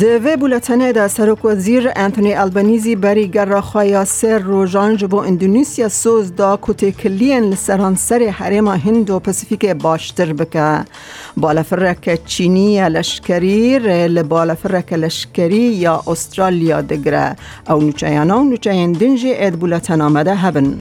کردینه دوی بولتنه دا سرک وزیر انتونی البنیزی بری گر خوایا سر روژان جبو اندونیسیا سوز دا کتی کلین لسران سر حریم هند و پسیفیک باشتر بکه. بالا فرک چینی لشکری ریل بالا فرک لشکری یا استرالیا دگره. او نوچیانا و نوچیان دنجی اید بولتن آمده هبن.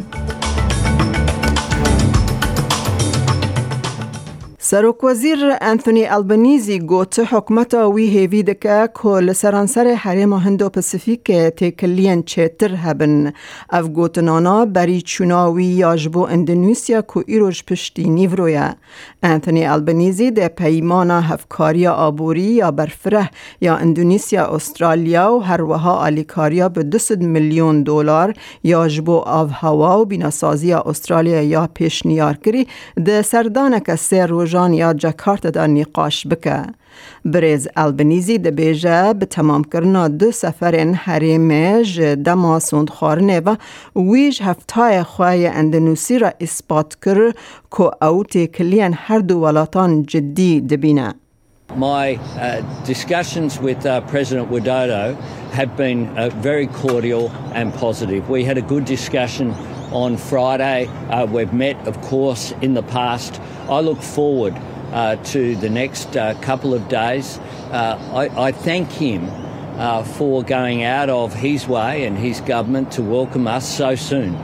وزیر انتونی البنیزی گوت حکمت وی هیوی دکه که لسرانسر حریم هندو پسیفیک تکلین چتر هبن اف گوتنانا بری چوناوی یاجبو اندونیسیا کو ایروش پشتی نیورویا انتونی البنیزی ده پیمانا هفکاری آبوری یا برفره یا اندونیسیا استرالیا و هر وها آلیکاریا به 200 میلیون دلار یاجبو آف هوا و بیناسازی استرالیا یا پیش نیار کری ده سردانک روژان یا جکارت دا نقاش بکه. بریز البنیزی ده بیجه به تمام کرنا دو سفرین حریمه دما سوند خارنه و ویج هفتای خواه اندنوسی را اثبات کر که او تکلین هر دو ولاتان جدی دبینه. My uh, discussions with uh, President Widodo have been uh, very cordial and positive. We had a good discussion on Friday. Uh, we've met, of course, in the past. I look forward uh, to the next uh, couple of days. I, I, thank him for going out of his way and his government to welcome us so soon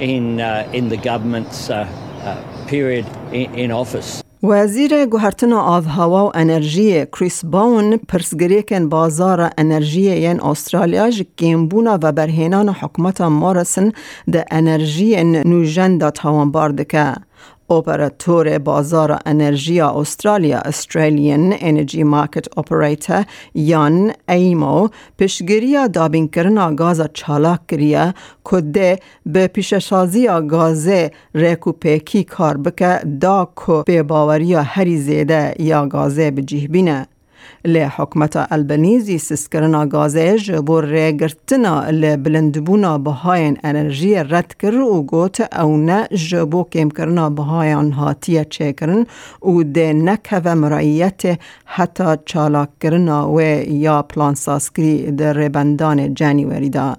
in, in the government's period in, in office. وزیر گوهرتن آف هوا و انرژی کریس باون پرسگری کن بازار انرژی ین استرالیا جکیمبونا و برهینان حکمت مارسن ده انرژی نوژن دا تاوان باردکه. اپراتور بازار انرژی استرالیا استرالیان انرژی مارکت اپریتر یان ایمو پیشگیری دابین کرنا گاز چالاک کریه کده به پیششازی گاز ریکو پیکی کار بکه دا که به باوری هری زیده یا گازه بجیه بینه لی حکمت البنیزی سسکرنا گازه جبو ریگرتنا لی بلندبونا بهاین انرژی رد کر و گوت او نه جبو کم کرنا بهاین هاتیه چه کرن و ده نکه مرایت حتی چالاک کرنا و یا پلان ساسکری در ربندان جانیوری دا.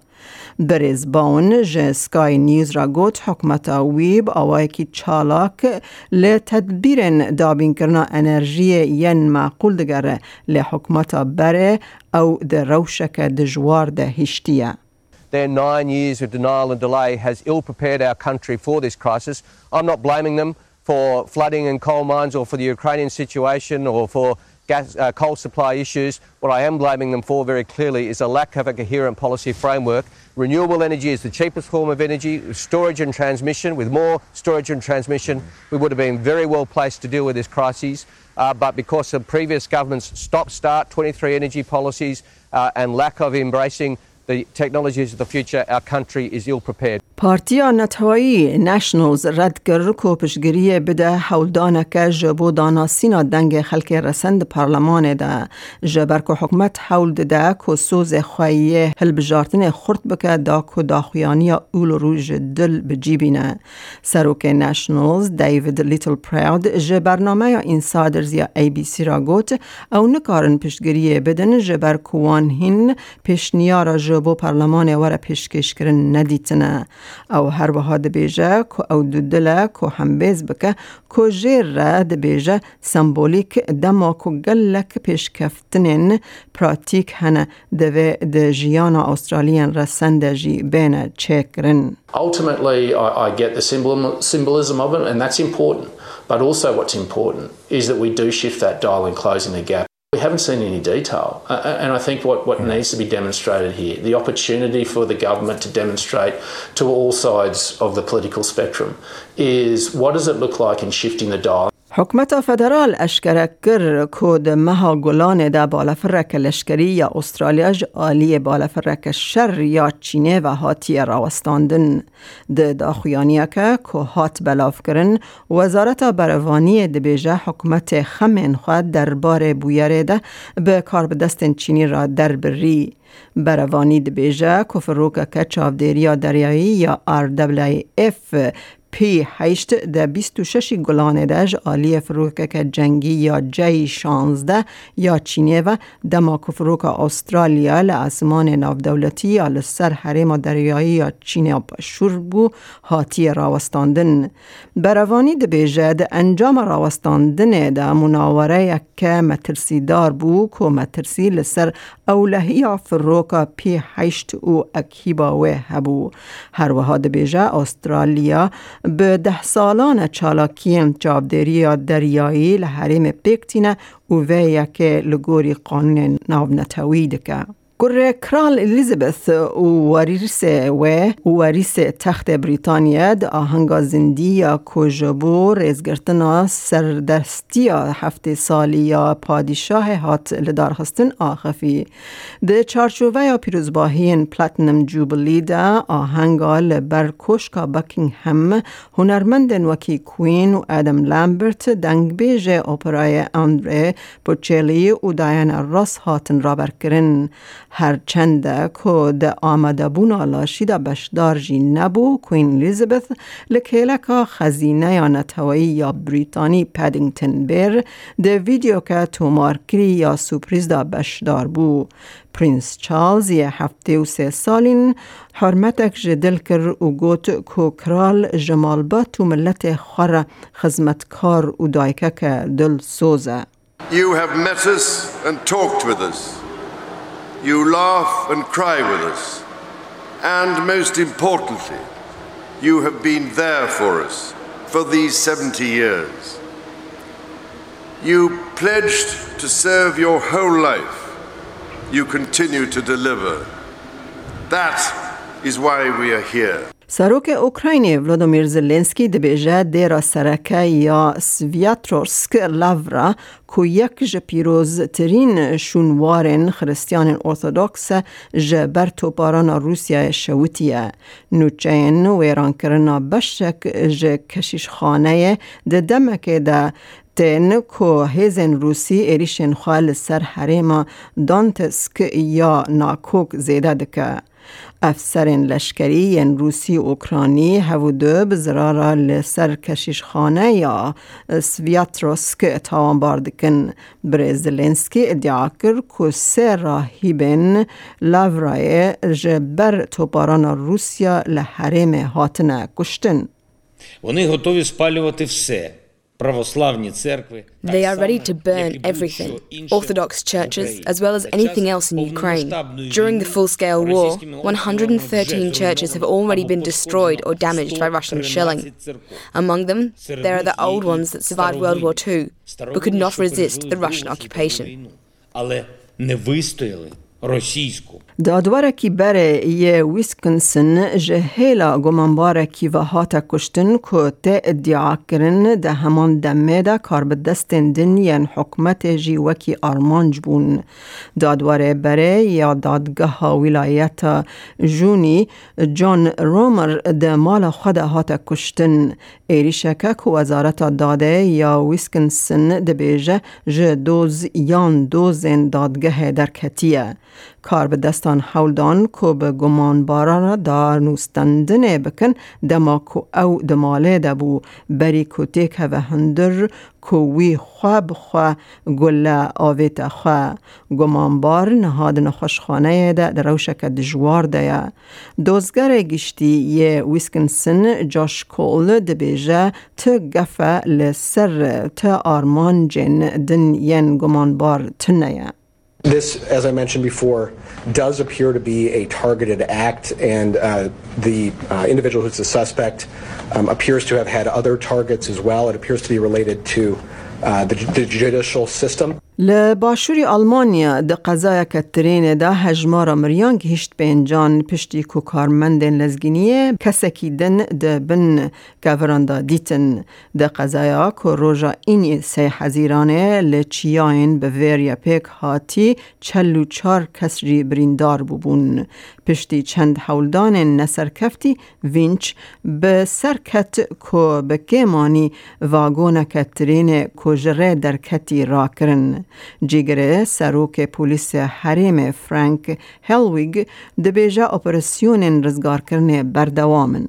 برزبان جه سکای نیوز را گوت حکمت ویب آوائی کی چالاک لی تدبیر دابین کرنا انرژی ین معقول دگره لی حکمت بره او ده روشک دجوار ده هشتیه. Their nine years of denial and delay has ill prepared our country for this crisis. I'm not blaming them for flooding in coal mines or for the Ukrainian situation or for gas, uh, coal supply issues. What I am blaming them for very clearly is a lack of a coherent policy framework. Renewable energy is the cheapest form of energy. Storage and transmission, with more storage and transmission, we would have been very well placed to deal with this crisis. Uh, but because of previous governments' stop-start 23 energy policies uh, and lack of embracing the technologies of the future, our country is ill prepared. پارتیا نتوایی نشنلز رد گر کو پشگیری بده. حولدانه که جبو دانا سینا دنگ خلک رسند پارلمان ده. جبر که حکمت حول ده که سوز خواهی هل بجارتن خورد بکه. دا که داخویانی اول روژ دل بجیبینه. سروک نشنلز دیوید لیتل پراود جبرنامه یا اینسادرز یا ای بی سی را گوت. او نکارن پشگیری بدن. جبر کوان هین پیشنیارا جبو پارلمان او هر وها دبیجه که او دودله که هم بیز بکه که جیر را دبیجه سمبولیک دما که گلک پیش کفتنین پراتیک دوی ده جیانا استرالیان رسنده جی بین چکرن Ultimately, I, I get the symbol, symbolism of it, and that's important. But also, what's important is that we do shift that dial in closing the gap. We haven't seen any detail. Uh, and I think what, what needs to be demonstrated here, the opportunity for the government to demonstrate to all sides of the political spectrum, is what does it look like in shifting the dial? حکومت فدرال اشکره کر کود مها گلان دا بالفرک لشکری یا استرالیاج آلی بالفرک شر یا چینه و هاتی راوستاندن ده داخویانیه که که هات بلاف کرن وزارت بروانی دبیجه حکومت خمین خواهد در بار بویره ده به کار دست چینی را در بری. بروانی دبیجه که فروک که چاودیریا دریایی یا RWF پی هشت و ششی گلانه دهج آلی فروکک جنگی یا جی شانزده یا چینه و دما فروک استرالیا لعصمان ناف دولتی یا لسر حریم دریایی یا چینه شور بو هاتی راوستاندن. بروانی ده بیجه ده انجام راوستاندن ده مناوره یک مترسی دار بو که مترسی لسر اولهی فروک پی هشت او اکیبا و هبو. هر وها ده بیجه استرالیا به ده سالان چالاکیم چابدری دریایی لحریم پیکتینه و وی که لگوری قانون ناو نتوی دکه. گر کرال الیزابث و واریس و واریس تخت بریتانیا د آهنگا زندی یا کوجبو ریزگرتنا سردستی هفته سالی یا پادشاه هات لدار هستن آخفی. د چارچوبه یا پیروزباهین پلاتنم جوبلی دا آهنگا لبر کوشکا بکینگ هم هنرمندن وکی کوین و ادم لامبرت دنگ بیج اپرای اندره پوچیلی و دایانا راس هاتن رابر کرن هر چنده که ده آمده بونا لاشی ده بشدار جی نبو کوین الیزابث لکیلکا خزینه یا نتوایی یا بریتانی پدینگتن بیر ده ویدیو که تومار کری یا سپریز ده بشدار بو پرینس چارلز یه هفته و سه سالین حرمتک جدل کر و گوت کو کرال جمال با تو ملت خزمتکار و دایکه که دل سوزه You have met us and talked with us. You laugh and cry with us. And most importantly, you have been there for us for these 70 years. You pledged to serve your whole life. You continue to deliver. That is why we are here. سروک اوکراینی ولودومیر زلنسکی دبیجه دیرا سرکه یا سویاتروسک لاورا که یک پیروز ترین شونوارن خریستیان ارتودکس ج بر توپاران روسیا شوتیه. نوچین ویران کرنا بشک ج کشیش خانه ده دمک ده تن کو هیزن روسی ایریشن خوال سر حریم دانتسک یا ناکوک زیده دکه. افسرین لشکری ین روسی اوکرانی هودو بزرارا لسر کشیش خانه یا سویاتروسک تاوان باردکن برزلنسکی ادعا کر که سه راهیبن لاورای جبر توپاران روسیا لحرم هاتنه کشتن Вони готові спалювати все. They are ready to burn everything Orthodox churches, as well as anything else in Ukraine. During the full scale war, 113 churches have already been destroyed or damaged by Russian shelling. Among them, there are the old ones that survived World War II but could not resist the Russian occupation. دادواره کی بره یه ویسکنسن جهیلا گمانبارکی و هاتا کشتن که ته ادعا کرن ده همان دمه ده کار به دستن دن حکمت جی وکی آرمانج بون. دادواره بره یا دادگاه ولایت جونی جان رومر ده مال خود هاتا کشتن. ایریشکه که وزارت داده یا ویسکنسن ده بیجه جه دوز یان دوزن دادگه درکتیه. کار به دست دستان حولدان که به گمان باران دار نوستندنه بکن دما که او دماله دبو بری که تیک و هندر که وی خواه بخواه گله آویت خواه گمانبار نهاد نخوشخانه ده در روشک دجوار ده دوزگر گشتی یه ویسکنسن جاش کول ده بیجه تا گفه لسر تا آرمان جن دن ین گمانبار تنه This, as I mentioned before, does appear to be a targeted act, and uh, the uh, individual who's the suspect um, appears to have had other targets as well. It appears to be related to uh, the, the judicial system. لباشوری آلمانیا د قضای کترین ده هجمار مریان گهشت بینجان پشتی کو کارمندن لزگینیه کسکی دن ده بن گوراندا دیتن ده قضایا کو روژا این سی حزیرانه لچیاین به ویریا پیک هاتی چلو چار کسری بریندار بوبون پشتی چند حولدان نسرکفتی وینچ به سرکت کو به گمانی واگون کترین کو جره در کتی را کرن. جیگر سروک پولیس حریم فرانک هلویگ دبیجا اپراسیون رزگار کرنه بردوامن.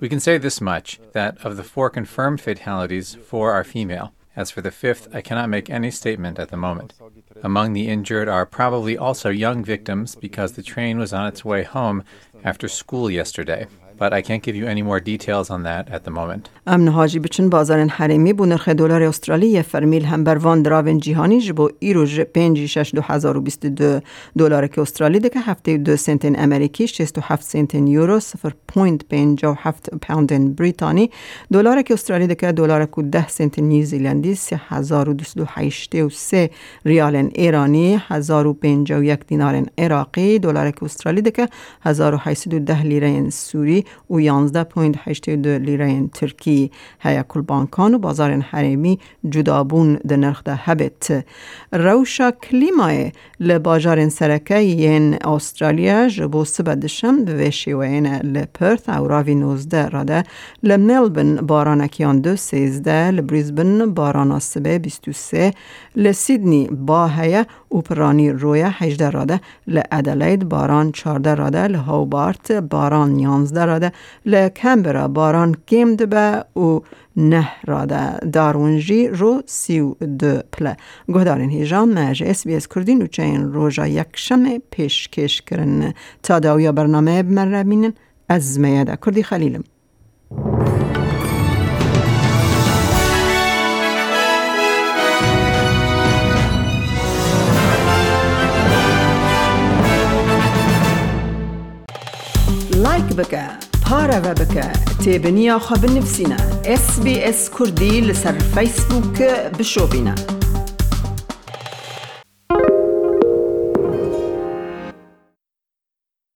We can say this much that of the four confirmed fatalities, four are female. As for the fifth, I cannot make any statement at the moment. Among the injured are probably also young victims because the train was on its way home after school yesterday. but I can't give you any more details on that at the moment. امن هاجی بچن بازار حریمی بو نرخ دلار استرالی فرمیل هم بروان دراون جیهانی جبو ایرو پنجی شش دو هزار و بیست دو دلار که استرالی ده که هفته دو سنتین امریکی شست و هفت سنتین یورو سفر پوینت پنج و هفت پاوندن بریتانی دلار که استرالی ده دلار که ده سنتین نیوزیلندی سی هزار و سه ریال ایرانی هزار و پنج و یک دینار عراقی دلار که استرالی ده و حیست و ده لیره سوری و 11.82 لیره ترکی هیا کل بانکان و بازار حریمی جدابون ده نرخ ده هبت روشا کلیمای لباجار سرکه ین استرالیا جبو سبه دشم به وشیوین لپرث او راوی 19 راده لملبن بارانکیان دو سیزده لبریزبن باران سبه 23 لسیدنی با هیا و پرانی رویا 18 راده لادلید باران 14 راده لهوبارت باران 11 راده لکمبرا باران کم دبه و نه راده. دارونجی رو سی و دو پله. گهدارین هیجان مج اس بی اس کردین و چین روژا یک شمه پیش کش کرن. تا داویا برنامه بمر بینن از میاده کردی خلیلم. لایک بکه پارە بە بکە تێبنییا خە بنفسینە SسBS کوردی لەسەر فیسبووک بشۆبینە.